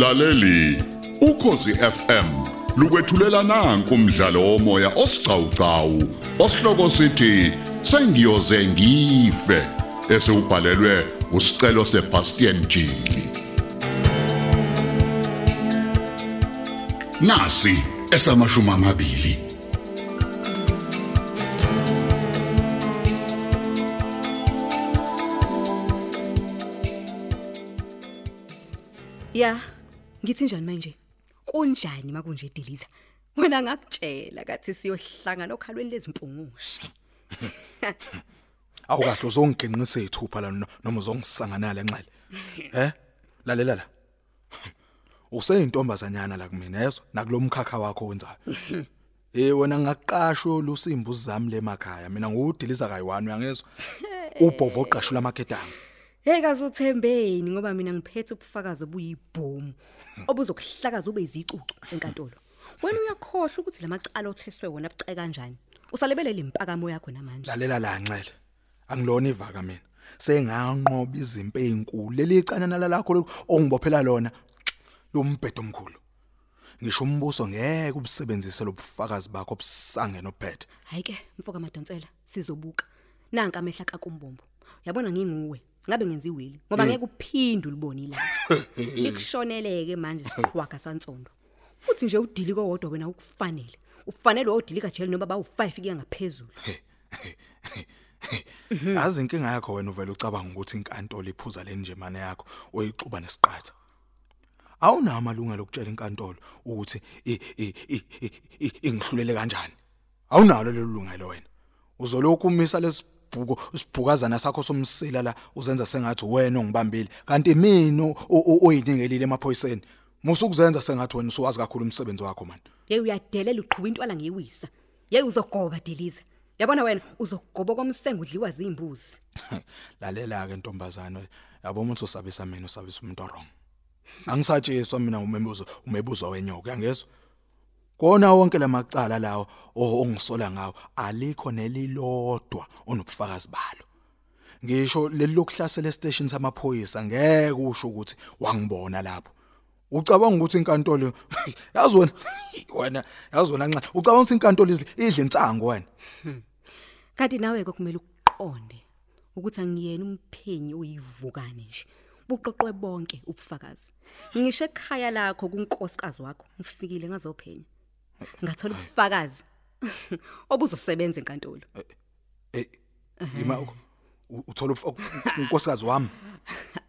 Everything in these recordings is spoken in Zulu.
Mlaleli, ukhosi FM lukwethulela nanku umdlalo womoya osiqhawqhawo osihloko sithi sengiyoze ngife esewubhalelwe usicelo seBastian Jili. Nasi esamashumi amabili. Ya, ngithi njani manje? Kunjani makunje Diliza? Wena ngakutshela kathi siyohlangana okhalweni lezimpungushe. Awukahle uzongigenqisa ithupha la no- noma uzongisangana la enxele. He? Lalela la. Useyintombazanyana la kumina yezwa nakulomkhakha wakho wenzayo. Eh wena ngaqashwe lusimbu zami lemakhaya mina ngudiliza kayi1 uyangezwa. Ubhovo oqashwe lamaketanga. Hey kazuthembeni ngoba mina ngiphethe ubufakazi obuyibhomu obuzokuhlakaza ube izicucu enkantolo. Wena uyakhohlwa ukuthi lamacala otheswe wona abuceke kanjani. Usalebelele impakamo yakho namanje. Lalela la nxele. Angilona ivaka mina. Senganqoba izimpi ezinkulu lelicanana lakho lo- ongibophela lona. Lo mbhedo omkhulu. Ngisho umbuso ngeke ubusebenzise lobufakazi bakho obusange nophethe. Hayi ke mfoka madonsela sizobuka. Nanka amehla kakumbombo. Yabona nginguwe. Ngabe ngenza iwili ngoba ngeke uphinde ulibone ilanga. Ikushoneleke manje sikhwaka sansondo. Futhi nje udili kowodwa wena ukufanele. Ufanele udili kajeli noma bawu5 kuya ngaphezulu. Azi inkinga yakho wena uvela ucabanga ukuthi inkantolo iphuza le njemane yakho oyixuba nesiqatha. Awunawo amalungelo okutshela inkantolo ukuthi i- i- i- i- i- ingihlulele kanjani. Awunalo lelo lungelo wena. Uzolokhu umisa lesibhuko isibhukazana sakho somsila la uzenza sengathi wena ongibambile kanti mina o- o- oyiningelile emaphoyiseni. Musukuzenza sengathi wena usuwazi kakhulu umsebenzi wakho man. Yey uyadelela uqhubha intwala ngiyiwisa. Yey uzogoba Deliza. Yabona wena uzogoba komsengo udliwa zimbuzi. lalela ke ntombazana yabo umuntu usabisa mina usabisa umuntu wrong angisatshiswa mina umebuzo umebuzo wenyoka uyangezwa kona wonke lamacala lawo ongisola ngawo alikho nelilodwa onobufakazi balo ngisho leli lokuhlasela estation samaphoyisa ngeke usho ukuthi wangibona lapho ucabanga ukuthi inkantolo yazi wena wena yazi wena nca ucabanga ukuthi inkantolo idla insango wena Kanti nawe ke kumele uqonde ukuthi angiyena umphenyi oyivukane nje. Buqoqwe bonke ubufakazi. Ngisho ekhaya lakho kunkosikazi wakho ngifikile ngazophenya. Ngathola ubufakazi. Obuzosebenza enkantolo. Eh ima u- u- uthola ubuf- unkosikazi wami.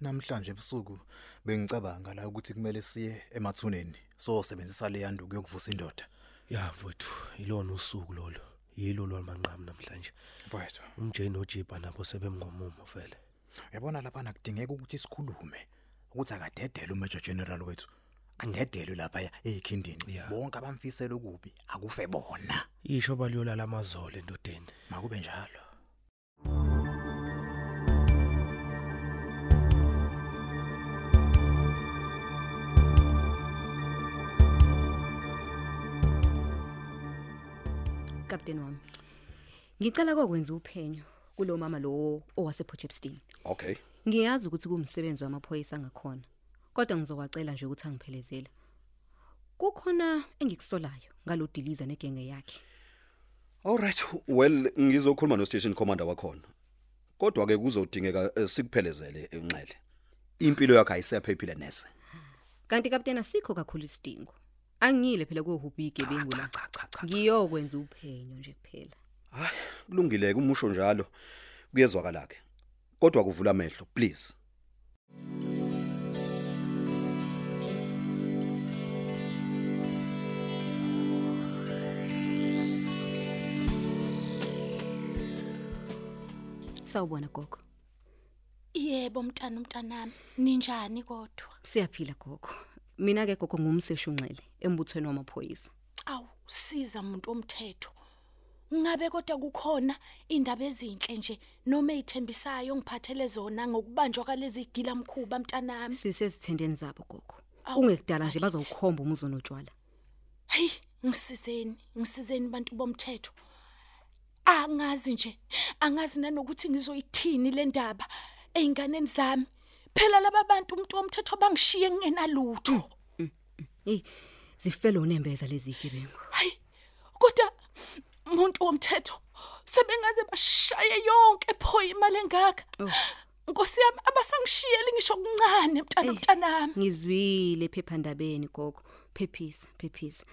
namhlanje ebusuku bengicabanga la ukuthi kumele siye emathuneni so sebenzisa le yanduku yokuvusa indoda Ya mfowethu, ilona usuku lolo. Yilo lwamanqamu namhlanje. mfowethu Umjay noJipa nabo sebemnqomumo vele. uyabona lapha nakudingeka ukuthi sikhulume ukuthi akadedele uMajor General wethu adedelwe lapha ekhindini bonke abamfisela ukubi akufe bona Isho baliyolala amazole endodeni. makube njalo Kapteni wami. Ngicela kokwenza uphenyo kulo mama lo owase Potchefstroom. okay Ngiyazi ukuthi kumsebenzi wamaphoyisa ngakhona. Kodwa ngizokwacela nje ukuthi angiphelezele. Kukhona engikusolayo ngalodiliza negenge yakhe. Alright, well ngizokhuluma no station commander wakhona. Kodwa ke kuzodingeka eh, sikuphelezele enxele. Impilo yakhe ayisephephile nese. Kanti kapteni asikho kakhulu isidingo. Angiyile phela kuhubhi igebengu la. Cha cha cha. Ngiyokwenza uphenyo nje kuphela. Hayi, kulungile ke umusho njalo. Kuyezwakala ke. Kodwa kuvula amehlo, please. Sawubona gogo. Yebo mntana mntanami, ninjani kodwa? Siyaphila gogo. Mina ke gogo ngumseshunxele embuthweni wamaphoyisa. Awu, siza umuntu omthetho. Ngabe kodwa kukhona indaba ezinhle nje noma ezithembisayo ngiphathele zona ngokubanjwa kwalezi gila mkhuba mntanami. Sisezithendeni zabo gogo. Ungekudala nje bazowukhomba umuzo notshwala Hey, ngisizeni, ngisizeni bantu bomthetho. Angazi nje, angazi nanokuthi ngizoyithini le ndaba einganeni zami. Phela laba bantu umuntu womthetho bangishiye ngingenalutho. hey zifelo nembeza lezi igebengu Hayi, kodwa umuntu womthetho sebengaze bashaye yonke pho imali engaka. Oh. Nkosi yami abasangishiyeli ngisho kuncane mntana mntanami. ngizwile ephephandabeni gogo phephisa phephisa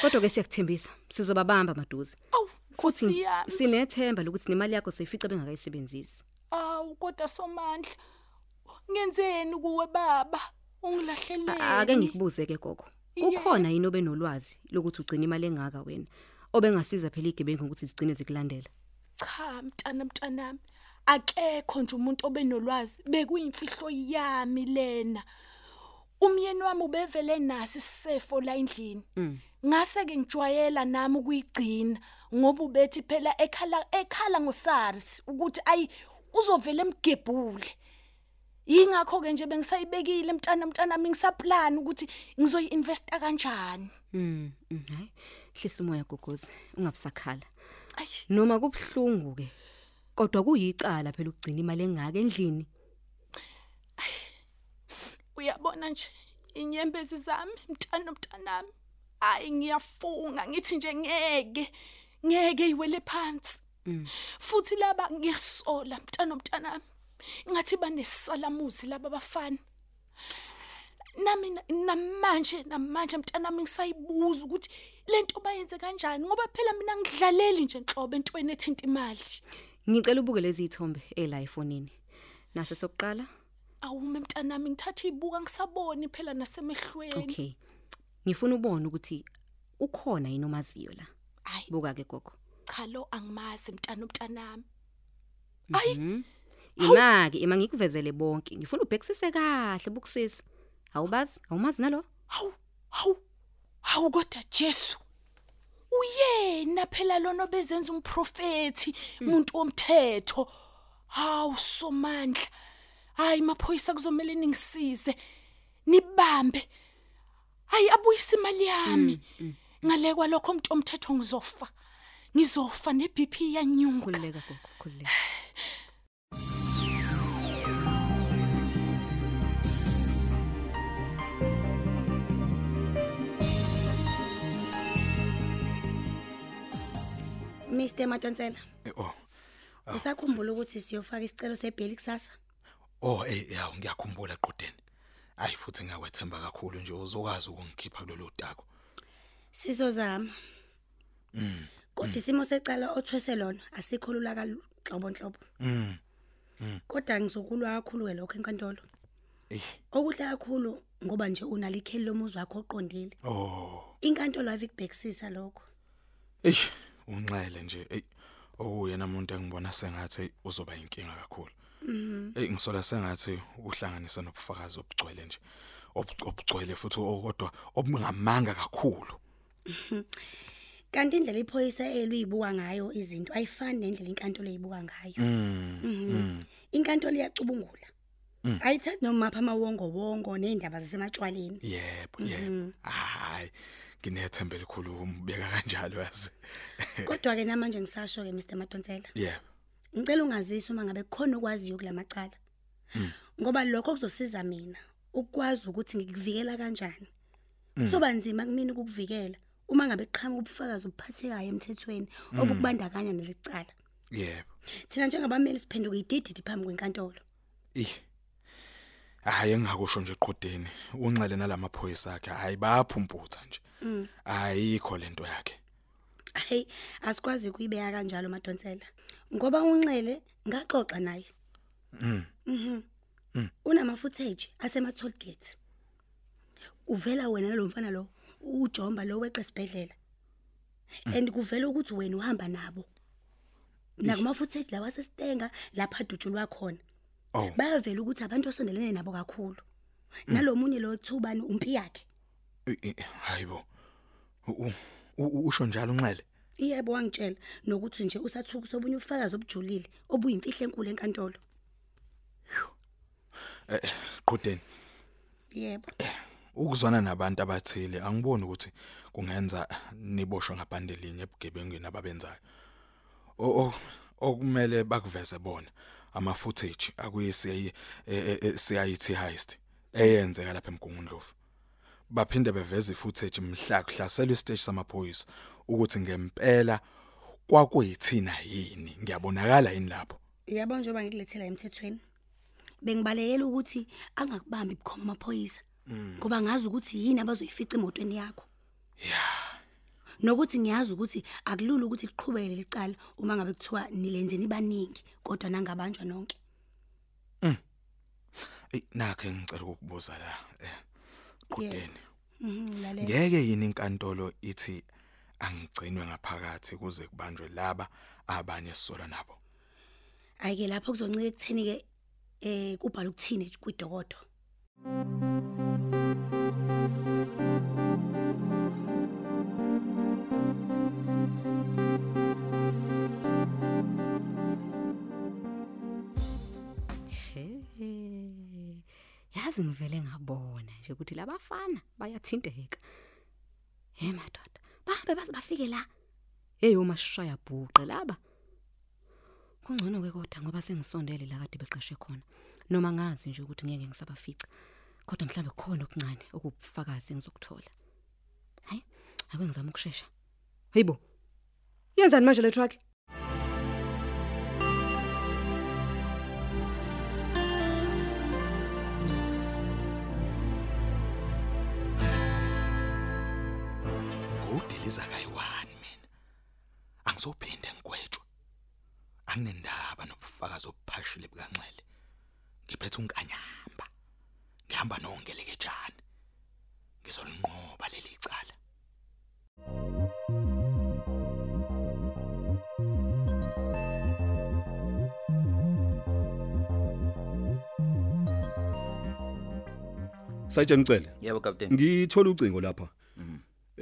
kodwa ke siyakuthembisa sizobabamba maduze Awu, Nkosi yami. sinethemba lokuthi nemali yakho soyifica bengakayisebenzisi Awu kodwa somandla. Ngenzeni kuwe baba? Ungilahleleni. Ake ngikubuze ke gogo. Kukhona yini obenolwazi lokuthi ugcina imali engaka wena obengasiza phela igebengu ukuthi zigcine zikulandela? Cha mntana mntanami. Akekho nje umuntu obenolwazi. Bekuyimfihlo yami lena. Umyeni wami ubevele nasi isifo la endlini. Ngase ke ngijwayela nami ukuyigcina ngoba ubethi phela ekhala ekhala ngosars ukuthi ayi uzovela emgebhule yingakho ke nje bengisayibekile mntana mntanami ngisaplana ukuthi ngizoyi-investa kanjani? Mm mm, hayi. Hlisa umoya gogozi. Ungabusakhala ayi. Noma kubhlungu ke kodwa kuyicala phela ukugcina imali engaka endlini. Uyabona nje inyembezi zami mntana mntanami hayi ngiyafunga ngithi nje ngeke ngeke iwele phansi. Futhi laba ngiyasola mntana mntanami ngathi banesalamuzi laba bafana nami na- namanje namanje mntanami ngisayibuza ukuthi lento bayenze kanjani ngoba phela mina ngidlaleli nje enhlobo entweni ethinta imali. Ngicela ubuke lezi ithombe ela efonini. Nase sokuqala? Awume mntanami ngithatha ibuka ngisaboni phela nasemehlweni. Okay ngifuna ubone ukuthi ukhona yini omaziyo la? Hayi. Buka ke gogo. Cha lo angimazi mntana mntanami imaki ima ngikuvezele bonke. Ngifuna ubhekisise kahle bukusisa awubazi awumazi nalo? Hawu hawu hawu kodwa Jesu uyena phela lona bezenza umprofeti umuntu womthetho. Hawu somandla. Hayi maphoyisa kuzomela ningisize nibambe. Hayi abuyisa imali yami. Ngale kwalokho umuntu womthetho ngizofa. Ngizofa ne BP yanyuka khulileka gogo khulileka Mr Matonsela. Eh, oh usakhumbula ukuthi siyofaka isicelo sebheli kusasa? Oh eh yawo ngiyakhumbula qudeni. Ayi futhi ngiyakwethemba kakhulu nje uzokwazi ukungikhipha kulolu dako. Sizozama. Kodwa isimo secala othwese lona asikho lula kalhlobo nhlobo mm. Kodwa ngizokulwa kakhulu ke lokho enkantolo. Eh. Okuhle kakhulu ngoba nje unalo ikheli lomuzi wakho oqondile. Oh. Inkantolo avikubhekisisa lokho. Eish. Unxele nje ey oyena umuntu engibona sengathi uzoba inkinga kakhulu. Eh ngisola sengathi uhlanganisa nobufakazi obugcwele nje obu- obugcwele futhi okodwa obungamanga kakhulu. Kanti indlela iphoyisa eliyibuka ngayo izinto ayifani nendlela inkantolo eyibuka ngayo. Mm inkantolo iyacubungula. Ayithathi noma apha amawongo wongo nezindaba zasematshwaleni yebo. Yebo hayi nginethemba elikhulu umbeka kanjalo yazi. Kodwa ke namanje ngisasho ke Mr Matonsela yebo ngicela ungazisi uma ngabe kukhona okwaziyo kulamacala ngoba lokho kuzosiza mina ukwazi ukuthi ngikuvikela kanjani. Soba nzima kumina ukukuvikela uma ngabe qhamuka ubufakazi obuphathekayo emthethweni obukubandakanya nelicala yebo. Thina njengabameli siphenduka idididi phambi kwenkantolo. Ih. Hayi engakusho nje qhodeni unxele nalamaphoyisa akhe hayi bayaphumputha nje. Ayikho lento yakhe. Hey asikwazi kuyibeka kanjalo madonsela. Ngoba unxele ngaxoxa naye. Mhm. Unama footage asema toll gate. Uvela wena nalomfana lo ujomba lo weqe sibedlela and kuvela ukuthi wena uhamba nabo. Nakuma footage lawa sestenga lapha dutshulwa khona. Oh. Bayavela ukuthi abantu osondelene nabo kakhulu. Nalomunye lo ethubani umpi yakhe. Hayibo. Usho njalo unxele. Yebo wangitshela. Nokuthi nje usathuka sobunye ubufakazi obujulile obuyimfihlo enkulu enkantolo. qhodeni Yebo. ukuzwana nabantu abathile angiboni ukuthi kungenza niboshwe ngabhande linye ebugebengweni ababenzayo. O o- okumele bakuveze bona ama footage akuyisiyi CIT heist eyenzeka lapha emgungundlovu. Baphinde beveze ifootage mhla kuhlaselwa isiteshi samaphoyisa ukuthi ngempela kwakuyithina yini? Ngiyabonakala yini lapho? Yabo njengoba ngikulethela emthethweni bengibalekela ukuthi angakubambi bukhoma amaphoyisa ngoba ngazi ukuthi yini abazoyifica emotweni yakho. Nokuthi ngiyazi ukuthi akulula ukuthi liqhubeke licala uma ngabe kuthiwa nilenze nibaningi kodwa nangabanjwa nonke. Ey nakhe ngicela ukukubuza la eh. Qudeni Mhm, ngeke yini inkantolo ithi angigcinwe ngaphakathi kuze kubanjwe laba abanye sisola nabo? Ayike lapho kuzoncika ekutheni ke eh kubhala ukuthini kwidokodo Yazi ngivele ngabona nje ukuthi labafana bayathinteka. He madoda, bahambe baze bafike la. Hey umashaya bhuqe laba. Kungcono ke kodwa ngoba sengisondele la kade beqeshe khona. Noma ngazi nje ukuthi ngeke ngisabafica. Kodwa mhlambe khona okuncane okubufakazi engizokuthola. Hayi, ake ngizama ukusheshsha. Hayibo. Yenzani manje le truck? Angizophinde ngigwetshwe anginendaba nobufakazi obuphashile bukanxele ngiphethe unkanyamba ngihamba nongelekejana ngizolinqoba leli cala Sayitshela ngicela. Yebo captain. Ngithola ucingo lapha.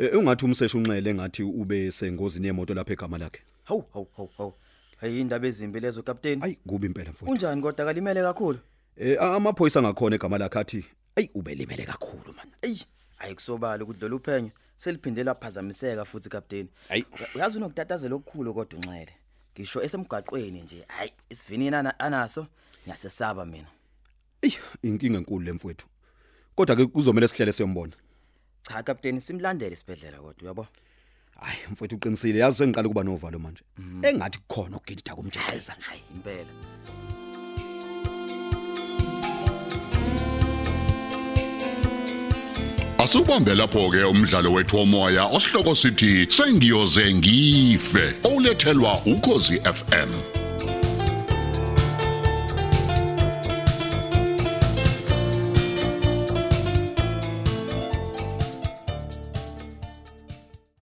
Eh ungathi umseshu unxele engathi ube sengozini yemoto lapha egama lakhe. Hawu hawu hawu hawu. Hayi indaba ezimbi lezo captain. Ayi kubi impela mfowethu. Unjani kodwa kalimele kakhulu? Eh amaphoyisa ngakhona egama lakhe athi ayi ubelimele kakhulu man. Ey, ayikusobala ukudlula uphenyo. Seliphindela aphazamiseka futhi captain. Hayi. Uyazi unokutatazela okukhulu kodwa unxele. Ngisho esemgaqweni nje. Hayi, isivinini ana- anaso ngiyasesaba mina. Ey inkinga enkulu lemfowethu. Kodwa ke kuzomela sihlele siyombona. Cha captain simlandele isibedlela kodwa uyabo? Hayi mfowethu uqinisile yazi sengiqala kuba novalo manje. Engathi kukhona ukugidida kumjayeza nje. Hayi impela. Asubambe lapho ke umdlalo wethu womoya osihloko sithi sengiyoze ngife olethelwa ukozi FM